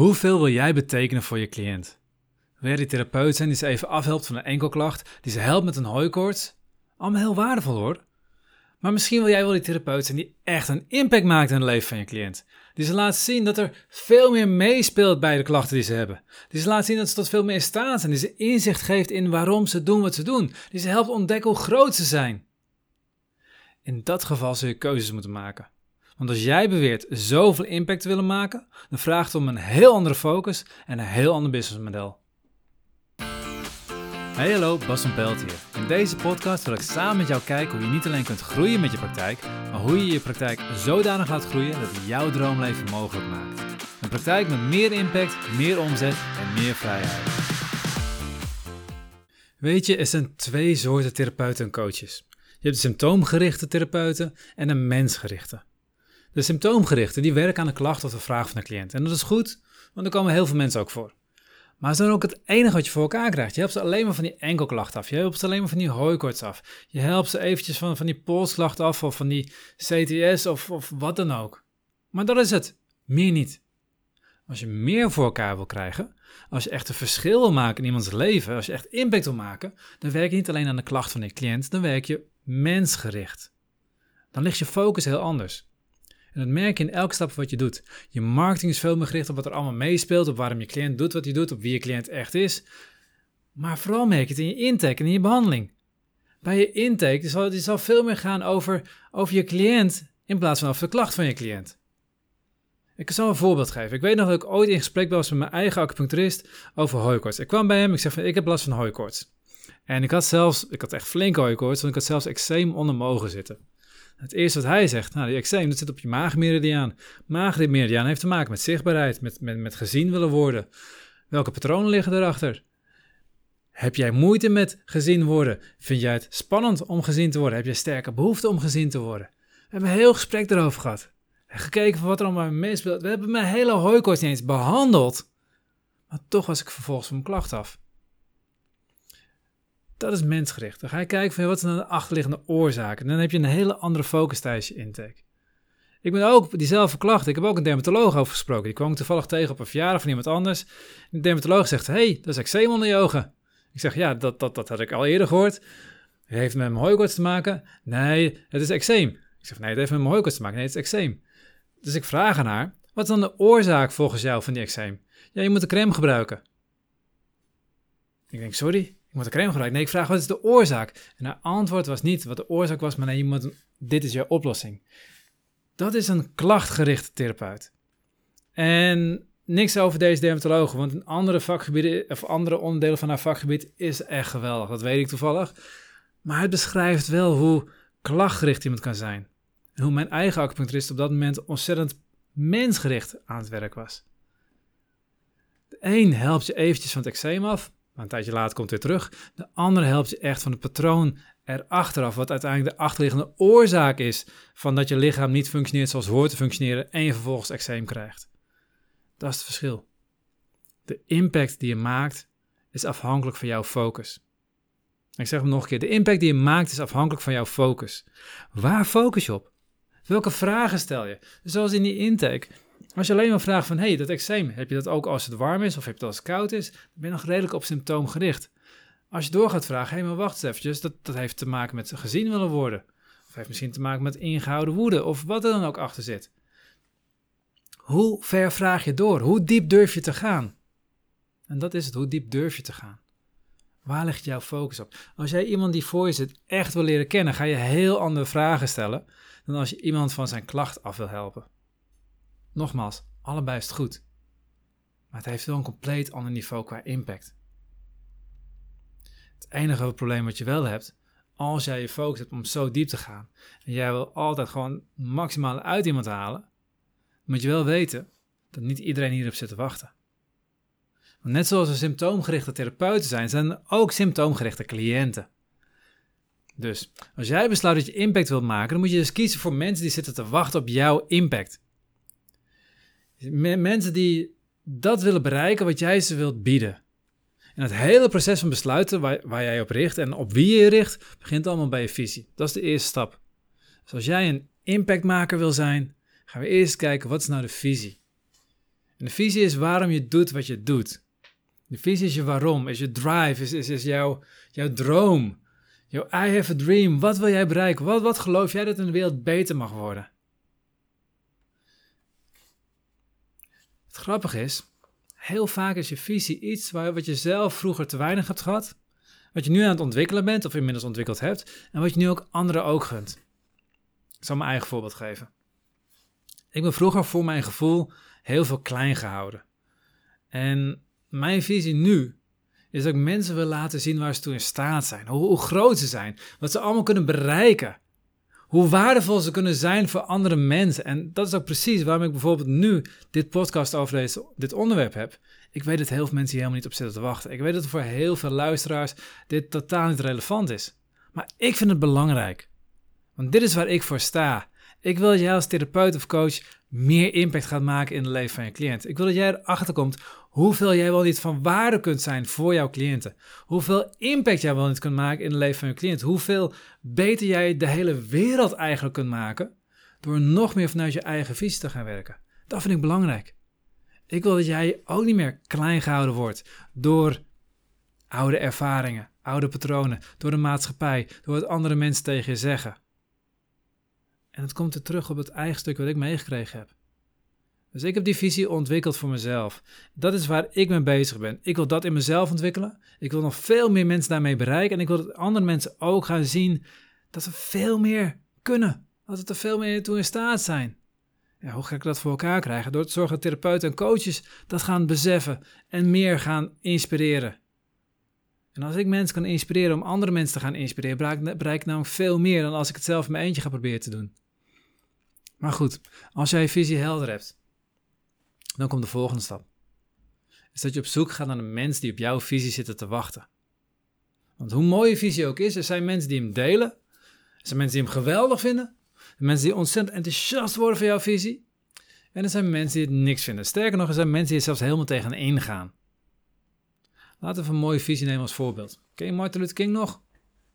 Hoeveel wil jij betekenen voor je cliënt? Wil jij die therapeut zijn die ze even afhelpt van een enkelklacht, die ze helpt met een hooikoorts? Allemaal heel waardevol hoor. Maar misschien wil jij wel die therapeut zijn die echt een impact maakt in het leven van je cliënt. Die ze laat zien dat er veel meer meespeelt bij de klachten die ze hebben. Die ze laat zien dat ze tot veel meer in staat zijn. Die ze inzicht geeft in waarom ze doen wat ze doen. Die ze helpt ontdekken hoe groot ze zijn. In dat geval zul je keuzes moeten maken. Want als jij beweert zoveel impact te willen maken, dan vraagt het om een heel andere focus en een heel ander businessmodel. Hey hallo, Bas van Pelt hier. In deze podcast wil ik samen met jou kijken hoe je niet alleen kunt groeien met je praktijk, maar hoe je je praktijk zodanig laat groeien dat het jouw droomleven mogelijk maakt. Een praktijk met meer impact, meer omzet en meer vrijheid. Weet je, er zijn twee soorten therapeuten en coaches. Je hebt de symptoomgerichte therapeuten en de mensgerichte. De symptoomgerichten die werken aan de klacht of de vraag van de cliënt. En dat is goed, want er komen heel veel mensen ook voor. Maar dat is dan ook het enige wat je voor elkaar krijgt. Je helpt ze alleen maar van die enkelklacht af. Je helpt ze alleen maar van die hooikoorts af. Je helpt ze eventjes van, van die polsklacht af of van die CTS of, of wat dan ook. Maar dat is het. Meer niet. Als je meer voor elkaar wil krijgen, als je echt een verschil wil maken in iemands leven, als je echt impact wil maken, dan werk je niet alleen aan de klacht van de cliënt, dan werk je mensgericht. Dan ligt je focus heel anders. En dat merk je in elke stap wat je doet. Je marketing is veel meer gericht op wat er allemaal meespeelt, op waarom je cliënt doet wat hij doet, op wie je cliënt echt is. Maar vooral merk je het in je intake en in je behandeling. Bij je intake zal het zal veel meer gaan over, over je cliënt in plaats van over de klacht van je cliënt. Ik zal een voorbeeld geven. Ik weet nog dat ik ooit in gesprek was met mijn eigen acupuncturist over hooikoorts. Ik kwam bij hem, ik zeg van ik heb last van hooikoorts. En ik had zelfs, ik had echt flink hooikoorts, want ik had zelfs eczeem onder mijn ogen zitten. Het eerste wat hij zegt, nou, die eczeem, dat zit op je maagmeridiaan. Maagmeridiaan heeft te maken met zichtbaarheid, met, met, met gezien willen worden. Welke patronen liggen erachter? Heb jij moeite met gezien worden? Vind jij het spannend om gezien te worden? Heb jij sterke behoefte om gezien te worden? We hebben een heel gesprek erover gehad. Gekeken van wat er allemaal meespeelt. We hebben mijn hele hooikoorts niet eens behandeld. Maar toch was ik vervolgens van mijn klacht af. Dat is mensgericht. Dan ga je kijken van wat zijn de achterliggende oorzaken. En dan heb je een hele andere focus tijdens je intake. Ik ben ook diezelfde klacht. Ik heb ook een dermatoloog over gesproken. Die kwam ik toevallig tegen op een verjaardag van iemand anders. De dermatoloog zegt: hey, dat is eczeem onder je ogen. Ik zeg: Ja, dat, dat, dat had ik al eerder gehoord. Het heeft met mijn hooikoorts te maken. Nee, het is eczeem. Ik zeg: Nee, het heeft met mijn hooikoorts te maken. Nee, het is eczeem. Dus ik vraag aan haar: Wat is dan de oorzaak volgens jou van die eczeem? Ja, je moet een crème gebruiken. Ik denk: Sorry, ik moet een crème gebruiken. Nee, ik vraag wat is de oorzaak? En haar antwoord was niet wat de oorzaak was, maar nee, moet, dit is jouw oplossing. Dat is een klachtgerichte therapeut. En niks over deze dermatoloog, want in andere vakgebieden of andere onderdelen van haar vakgebied is echt geweldig. Dat weet ik toevallig. Maar het beschrijft wel hoe klachtgericht iemand kan zijn. En hoe mijn eigen acupuncturist op dat moment ontzettend mensgericht aan het werk was. De een helpt je eventjes van het eczeem af, een tijdje later komt het weer terug. De andere helpt je echt van het patroon erachteraf, wat uiteindelijk de achterliggende oorzaak is van dat je lichaam niet functioneert zoals hoort te functioneren en je vervolgens eczeem krijgt. Dat is het verschil. De impact die je maakt is afhankelijk van jouw focus. Ik zeg hem nog een keer, de impact die je maakt is afhankelijk van jouw focus. Waar focus je op? Welke vragen stel je? Zoals in die intake. Als je alleen maar vraagt van, hey, dat eczeem, heb je dat ook als het warm is of heb je dat als het koud is? Dan ben je nog redelijk op symptoom gericht. Als je door gaat vragen, hé, hey, maar wacht eens eventjes, dat, dat heeft te maken met gezien willen worden. Of heeft misschien te maken met ingehouden woede, of wat er dan ook achter zit. Hoe ver vraag je door? Hoe diep durf je te gaan? En dat is het, hoe diep durf je te gaan? Waar ligt jouw focus op? Als jij iemand die voor je zit echt wil leren kennen, ga je heel andere vragen stellen dan als je iemand van zijn klacht af wil helpen. Nogmaals, allebei is het goed. Maar het heeft wel een compleet ander niveau qua impact. Het enige probleem wat je wel hebt, als jij je focus hebt om zo diep te gaan en jij wil altijd gewoon maximaal uit iemand halen, moet je wel weten dat niet iedereen hierop zit te wachten. Want net zoals er symptoomgerichte therapeuten zijn, zijn er ook symptoomgerichte cliënten. Dus als jij besluit dat je impact wilt maken, dan moet je dus kiezen voor mensen die zitten te wachten op jouw impact. Mensen die dat willen bereiken wat jij ze wilt bieden. En het hele proces van besluiten waar, waar jij op richt en op wie je richt, begint allemaal bij je visie. Dat is de eerste stap. Dus als jij een impactmaker wil zijn, gaan we eerst kijken wat is nou de visie. En de visie is waarom je doet wat je doet. De visie is je waarom, is je drive, is, is, jouw, jouw droom. Jouw I have a dream. Wat wil jij bereiken? Wat, wat geloof jij dat in de wereld beter mag worden? Het grappige is, heel vaak is je visie iets waar, wat je zelf vroeger te weinig hebt gehad, wat je nu aan het ontwikkelen bent of inmiddels ontwikkeld hebt en wat je nu ook anderen ook gunt. Ik zal mijn eigen voorbeeld geven. Ik ben vroeger voor mijn gevoel heel veel klein gehouden. En mijn visie nu is dat ik mensen wil laten zien waar ze toe in staat zijn, hoe, hoe groot ze zijn, wat ze allemaal kunnen bereiken hoe waardevol ze kunnen zijn voor andere mensen. En dat is ook precies waarom ik bijvoorbeeld nu dit podcast over deze, dit onderwerp heb. Ik weet dat heel veel mensen hier helemaal niet op zitten te wachten. Ik weet dat voor heel veel luisteraars dit totaal niet relevant is. Maar ik vind het belangrijk. Want dit is waar ik voor sta. Ik wil dat jij als therapeut of coach meer impact gaat maken in het leven van je cliënt. Ik wil dat jij erachter komt hoeveel jij wel niet van waarde kunt zijn voor jouw cliënten. Hoeveel impact jij wel niet kunt maken in het leven van je cliënt. Hoeveel beter jij de hele wereld eigenlijk kunt maken door nog meer vanuit je eigen visie te gaan werken. Dat vind ik belangrijk. Ik wil dat jij ook niet meer klein gehouden wordt door oude ervaringen, oude patronen, door de maatschappij, door wat andere mensen tegen je zeggen. En het komt er terug op het eigen stuk wat ik meegekregen heb. Dus ik heb die visie ontwikkeld voor mezelf. Dat is waar ik mee bezig ben. Ik wil dat in mezelf ontwikkelen. Ik wil nog veel meer mensen daarmee bereiken. En ik wil dat andere mensen ook gaan zien dat ze veel meer kunnen. Dat ze er veel meer toe in staat zijn. Ja, hoe ga ik dat voor elkaar krijgen? Door te zorgen dat therapeuten en coaches dat gaan beseffen en meer gaan inspireren. En als ik mensen kan inspireren om andere mensen te gaan inspireren, bereik, ik namelijk veel meer dan als ik het zelf in mijn eentje ga proberen te doen. Maar goed, als jij visie helder hebt, dan komt de volgende stap. Is dat je op zoek gaat naar de mensen die op jouw visie zitten te wachten. Want hoe mooi je visie ook is, er zijn mensen die hem delen. Er zijn mensen die hem geweldig vinden. Mensen die ontzettend enthousiast worden voor jouw visie. En er zijn mensen die het niks vinden. Sterker nog, er zijn mensen die er zelfs helemaal tegenin gaan. Laten we een mooie visie nemen als voorbeeld. Ken je Martin Luther King nog?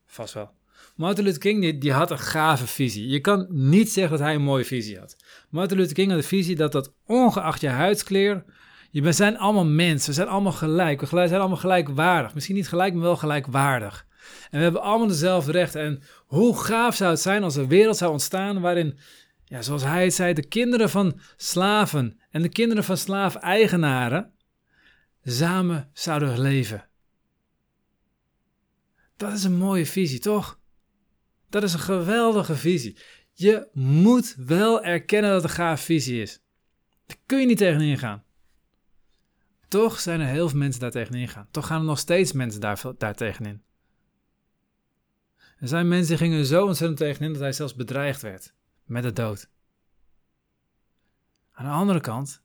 Vast wel. Martin Luther King die, die, had een gave visie. Je kan niet zeggen dat hij een mooie visie had. Martin Luther King had de visie dat dat ongeacht je huidskleur, we zijn allemaal mensen, we zijn allemaal gelijk, we zijn allemaal gelijkwaardig. Misschien niet gelijk, maar wel gelijkwaardig. En we hebben allemaal dezelfde rechten. En hoe gaaf zou het zijn als een wereld zou ontstaan waarin, ja, zoals hij het zei, de kinderen van slaven en de kinderen van slaafeigenaren samen zouden leven. Dat is een mooie visie, toch? Dat is een geweldige visie. Je moet wel erkennen dat het een gaaf visie is. Daar kun je niet tegenin gaan. Toch zijn er heel veel mensen daar tegenin gaan. Toch gaan er nog steeds mensen daar, daar tegenin. Er zijn mensen die gingen zo ontzettend tegenin dat hij zelfs bedreigd werd met de dood. Aan de andere kant,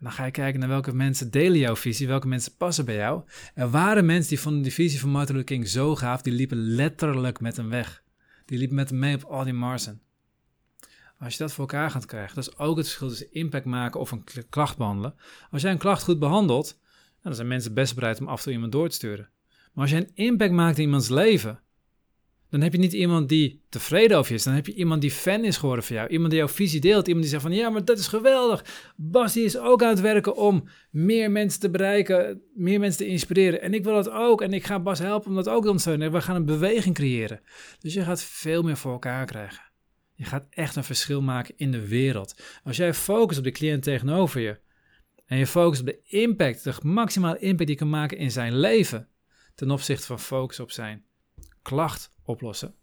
dan ga je kijken naar welke mensen delen jouw visie, welke mensen passen bij jou. Er waren mensen die vonden die visie van Martin Luther King zo gaaf, die liepen letterlijk met hem weg. Die liepen met hem mee op al die marsen. Als je dat voor elkaar gaat krijgen, dat is ook het verschil tussen impact maken of een klacht behandelen. Als jij een klacht goed behandelt, dan zijn mensen best bereid om af en toe iemand door te sturen. Maar als jij een impact maakt in iemands leven, dan heb je niet iemand die tevreden over je is. Dan heb je iemand die fan is geworden van jou. Iemand die jouw visie deelt. Iemand die zegt van ja, maar dat is geweldig. Bas die is ook aan het werken om meer mensen te bereiken. Meer mensen te inspireren. En ik wil dat ook. En ik ga Bas helpen om dat ook te ondersteunen. We gaan een beweging creëren. Dus je gaat veel meer voor elkaar krijgen. Je gaat echt een verschil maken in de wereld. Als jij focust op de cliënt tegenover je. En je focust op de impact. De maximale impact die je kan maken in zijn leven. Ten opzichte van focus op zijn klacht oplossen.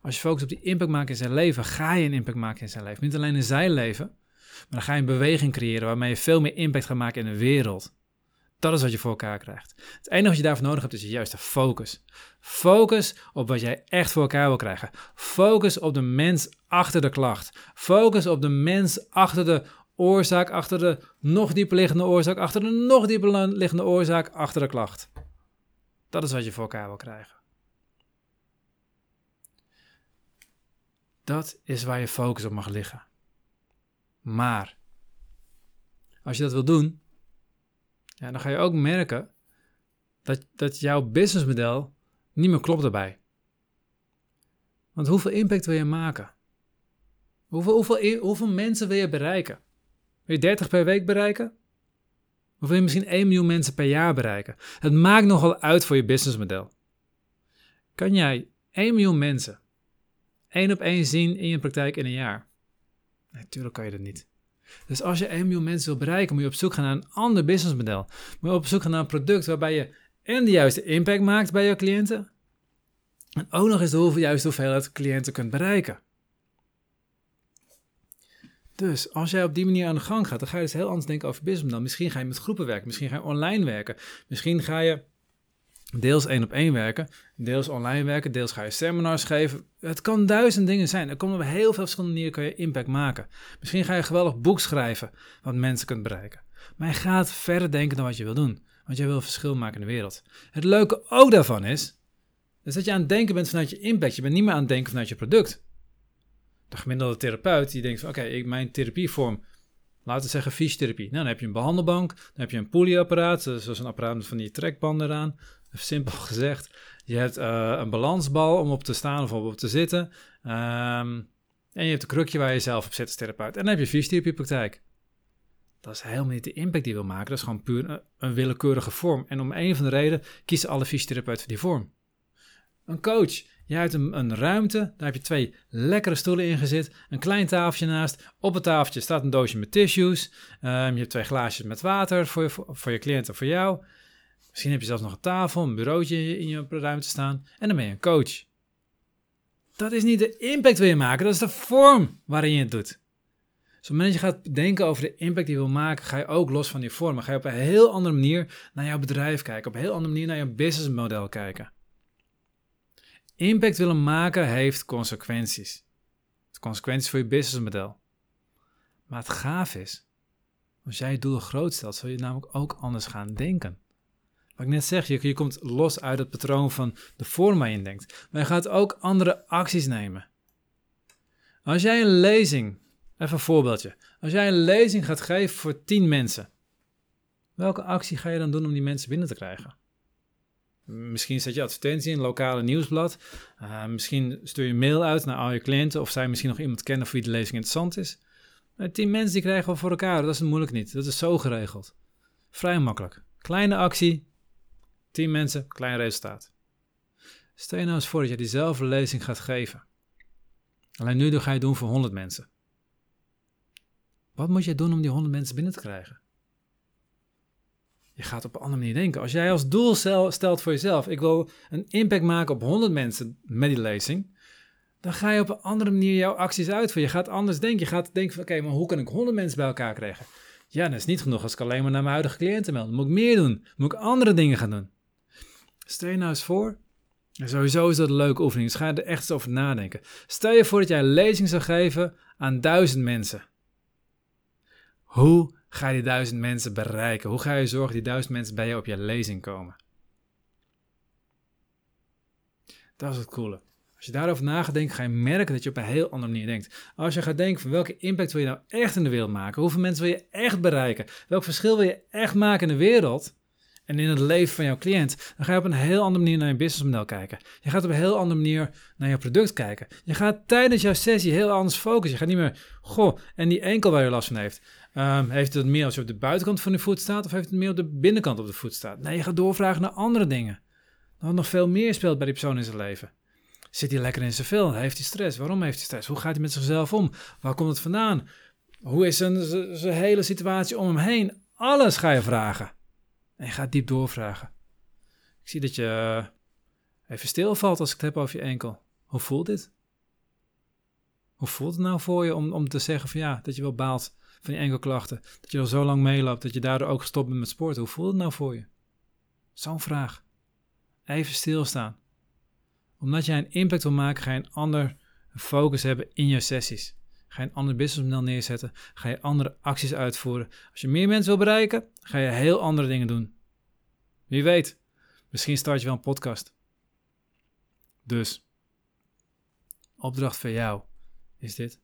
Als je focust op die impact maken in zijn leven, ga je een impact maken in zijn leven. Niet alleen in zijn leven, maar dan ga je een beweging creëren waarmee je veel meer impact gaat maken in de wereld. Dat is wat je voor elkaar krijgt. Het enige wat je daarvoor nodig hebt is de focus. Focus op wat jij echt voor elkaar wil krijgen. Focus op de mens achter de klacht. Focus op de mens achter de oorzaak, achter de nog dieper liggende oorzaak, achter de nog dieper liggende oorzaak, achter de klacht. Dat is wat je voor elkaar wil krijgen. Dat is waar je focus op mag liggen. Maar als je dat wil doen, ja, dan ga je ook merken dat, dat jouw businessmodel niet meer klopt daarbij. Want hoeveel impact wil je maken? Hoeveel, hoeveel, hoeveel mensen wil je bereiken? Wil je 30 per week bereiken? Of wil je misschien 1 miljoen mensen per jaar bereiken? Het maakt nogal uit voor je businessmodel. Kan jij 1 miljoen mensen één op één zien in je praktijk in een jaar? Natuurlijk kan je dat niet. Dus als je 1 miljoen mensen wil bereiken, moet je op zoek gaan naar een ander businessmodel. Moet je op zoek gaan naar een product waarbij je en de juiste impact maakt bij je cliënten. En ook nog eens de juiste hoeveelheid cliënten kunt bereiken. Dus als jij op die manier aan de gang gaat, dan ga je dus heel anders denken over businessmodel. Misschien ga je met groepen werken, misschien ga je online werken, misschien ga je deels één op één werken, deels online werken, deels ga je seminars geven. Het kan duizend dingen zijn. Er komen op heel veel verschillende manieren kan je impact maken. Misschien ga je een geweldig boek schrijven wat mensen kunt bereiken. Maar je gaat verder denken dan wat je wil doen, want jij wil verschil maken in de wereld. Het leuke ook daarvan is, dat je aan het denken bent vanuit je impact. Je bent niet meer aan het denken vanuit je product. De gemiddelde therapeut die denkt van oké, mijn therapievorm laten we zeggen fysiotherapie. Nou, dan heb je een behandelbank, dan heb je een polyapparaat, zoals een apparaat met van die trekbanden eraan simpel gezegd. Je hebt uh, een balansbal om op te staan of op te zitten. Um, en je hebt een krukje waar je zelf op zit als therapeut. En dan heb je fysiotherapiepraktijk. Dat is helemaal niet de impact die je wil maken. Dat is gewoon puur een, willekeurige vorm. En om een van de reden kiezen alle fysiotherapeuten voor die vorm. Een coach. Je hebt een, een, ruimte, daar heb je twee lekkere stoelen in gezet, een klein tafeltje naast. Op het tafeltje staat een doosje met tissues. Um, je hebt twee glaasjes met water voor je, voor je cliënt of voor jou. Misschien heb je zelfs nog een tafel, een bureautje in je ruimte staan en dan ben je een coach. Dat is niet de impact wil je maken, dat is de vorm waarin je het doet. Dus op het moment dat je gaat denken over de impact die je wil maken, ga je ook los van die vorm. Ga je op een heel andere manier naar jouw bedrijf kijken, op een heel andere manier naar je businessmodel kijken. Impact willen maken heeft consequenties. Consequenties voor je businessmodel. Maar het gaaf is, als jij je doelen groot stelt, zul je namelijk ook anders gaan denken. Wat ik net zeg, je, komt los uit het patroon van de vorm waar je denkt. Maar je gaat ook andere acties nemen. Als jij een lezing, even een voorbeeldje. Als jij een lezing gaat geven voor 10 mensen, welke actie ga je dan doen om die mensen binnen te krijgen? Misschien zet je advertentie in een lokale nieuwsblad. Uh, misschien stuur je mail uit naar al je cliënten of zij misschien nog iemand kennen voor wie de lezing interessant is. Maar 10 mensen die krijgen we voor elkaar, dat is moeilijk niet. Dat is zo geregeld. Vrij makkelijk. Kleine actie, 10 mensen, klein resultaat. Stel je nou eens voor dat je diezelfde lezing gaat geven. Alleen nu ga je doen voor 100 mensen. Wat moet je doen om die 100 mensen binnen te krijgen? Je gaat op een andere manier denken. Als jij als doel stelt voor jezelf, ik wil een impact maken op 100 mensen met die lezing, dan ga je op een andere manier jouw acties uitvoeren. Je gaat anders denken. Je gaat denken van, oké, maar hoe kan ik 100 mensen bij elkaar krijgen? Ja, dat is niet genoeg als ik alleen maar naar mijn huidige cliënten meld. Moet ik meer doen. moet ik andere dingen gaan doen. Stel je nou eens voor, en sowieso is dat een leuke oefening, dus ga er echt eens over nadenken. Stel je voor dat jij een lezing zou geven aan duizend mensen. Hoe ga je die duizend mensen bereiken? Hoe ga je zorgen dat die duizend mensen bij je op je lezing komen? Dat is het coole. Als je daarover na gaat denken, ga je merken dat je op een heel andere manier denkt. Als je gaat denken van welke impact wil je nou echt in de wereld maken? Hoeveel mensen wil je echt bereiken? Welk verschil wil je echt maken in de wereld? En in het leven van jouw cliënt, dan ga je op een heel andere manier naar je businessmodel kijken. Je gaat op een heel andere manier naar je product kijken. Je gaat tijdens jouw sessie heel anders focussen. Je gaat niet meer, goh, en die enkel waar je last van heeft. Um, heeft het meer als je op de buitenkant van de voet staat of heeft het meer op de binnenkant op de voet staat? Nee, je gaat doorvragen naar andere dingen. Dan nog veel meer speelt bij die persoon in zijn leven. Zit hij lekker in zijn vel? Heeft hij stress? Waarom heeft hij stress? Hoe gaat hij met zichzelf om? Waar komt het vandaan? Hoe is zijn, zijn hele situatie om hem heen? Alles ga je vragen. En je diep doorvragen. Ik zie dat je eh, even stilvalt als ik het heb over je enkel. Hoe voelt dit? Hoe voelt het nou voor je om, om te zeggen van ja, dat je wel baalt van die enkelklachten. Dat je al zo lang meeloopt, dat je daardoor ook gestopt bent met sporten. Hoe voelt het nou voor je? Zo'n vraag. Even stilstaan. Omdat jij een impact wil maken, ga je een ander focus hebben in je sessies. Ga je een ander businessmodel neerzetten. Ga je andere acties uitvoeren. Als je meer mensen wil bereiken, ga je heel andere dingen doen. Wie weet, misschien start je wel een podcast. Dus, opdracht voor jou is dit.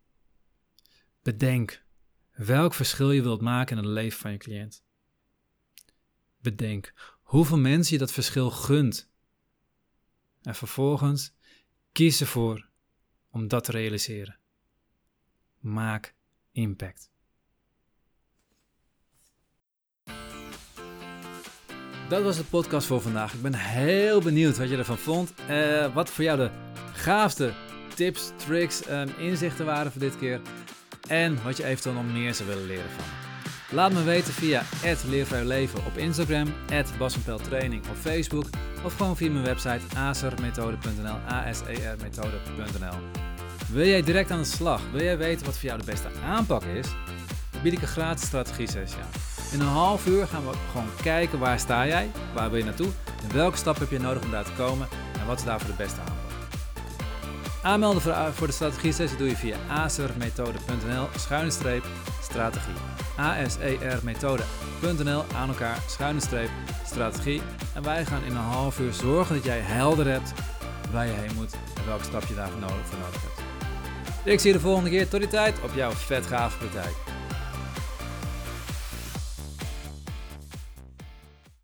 Bedenk welk verschil je wilt maken in het leven van je cliënt. Bedenk hoeveel mensen je dat verschil gunt. En vervolgens kies ervoor om dat te realiseren maak impact. Dat was de podcast voor vandaag. Ik ben heel benieuwd wat je ervan vond. Eh, wat voor jou de gaafste tips, tricks, um, inzichten waren voor dit keer. En wat je eventueel nog meer zou willen leren van. Laat me weten via leven op Instagram, @basenpeltraining op Facebook of gewoon via mijn website asermethode.nl, asermethode.nl. Wil jij direct aan de slag? Wil jij weten wat voor jou de beste aanpak is? Dan bied ik een gratis strategie-sessie aan. In een half uur gaan we gewoon kijken waar sta jij, waar wil je naartoe en welke stap heb je nodig om daar te komen en wat is daarvoor de beste aanpak. Aanmelden voor de strategie-sessie doe je via asermethode.nl schuine strategie. asermethode.nl aan elkaar schuine strategie. En wij gaan in een half uur zorgen dat jij helder hebt waar je heen moet en welke stap je daarvoor nodig, voor nodig hebt. Ik zie je de volgende keer. Tot die tijd op jouw vet gave praktijk.